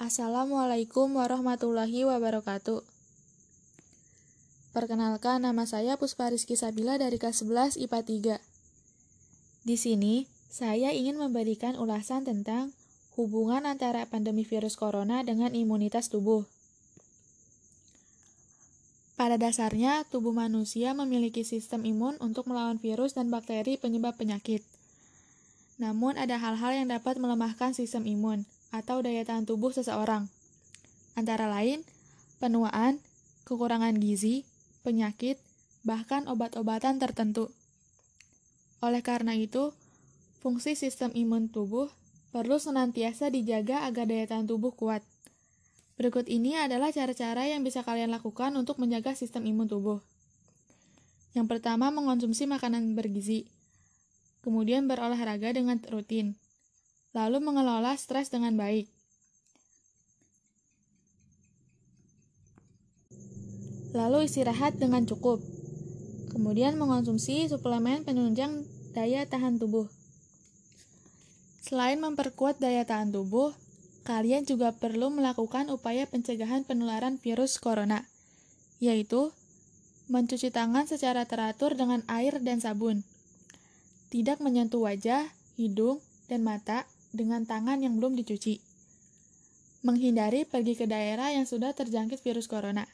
Assalamualaikum warahmatullahi wabarakatuh. Perkenalkan, nama saya Puspa Rizky Sabila dari kelas 11 IPA 3. Di sini, saya ingin memberikan ulasan tentang hubungan antara pandemi virus corona dengan imunitas tubuh. Pada dasarnya, tubuh manusia memiliki sistem imun untuk melawan virus dan bakteri penyebab penyakit. Namun, ada hal-hal yang dapat melemahkan sistem imun atau daya tahan tubuh seseorang. Antara lain, penuaan, kekurangan gizi, penyakit, bahkan obat-obatan tertentu. Oleh karena itu, fungsi sistem imun tubuh perlu senantiasa dijaga agar daya tahan tubuh kuat. Berikut ini adalah cara-cara yang bisa kalian lakukan untuk menjaga sistem imun tubuh. Yang pertama, mengonsumsi makanan bergizi. Kemudian berolahraga dengan rutin. Lalu mengelola stres dengan baik. Lalu istirahat dengan cukup. Kemudian mengonsumsi suplemen penunjang daya tahan tubuh. Selain memperkuat daya tahan tubuh, kalian juga perlu melakukan upaya pencegahan penularan virus corona, yaitu mencuci tangan secara teratur dengan air dan sabun, tidak menyentuh wajah, hidung, dan mata dengan tangan yang belum dicuci, menghindari pergi ke daerah yang sudah terjangkit virus corona.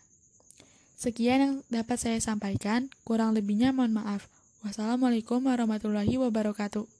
Sekian yang dapat saya sampaikan, kurang lebihnya mohon maaf. Wassalamualaikum warahmatullahi wabarakatuh.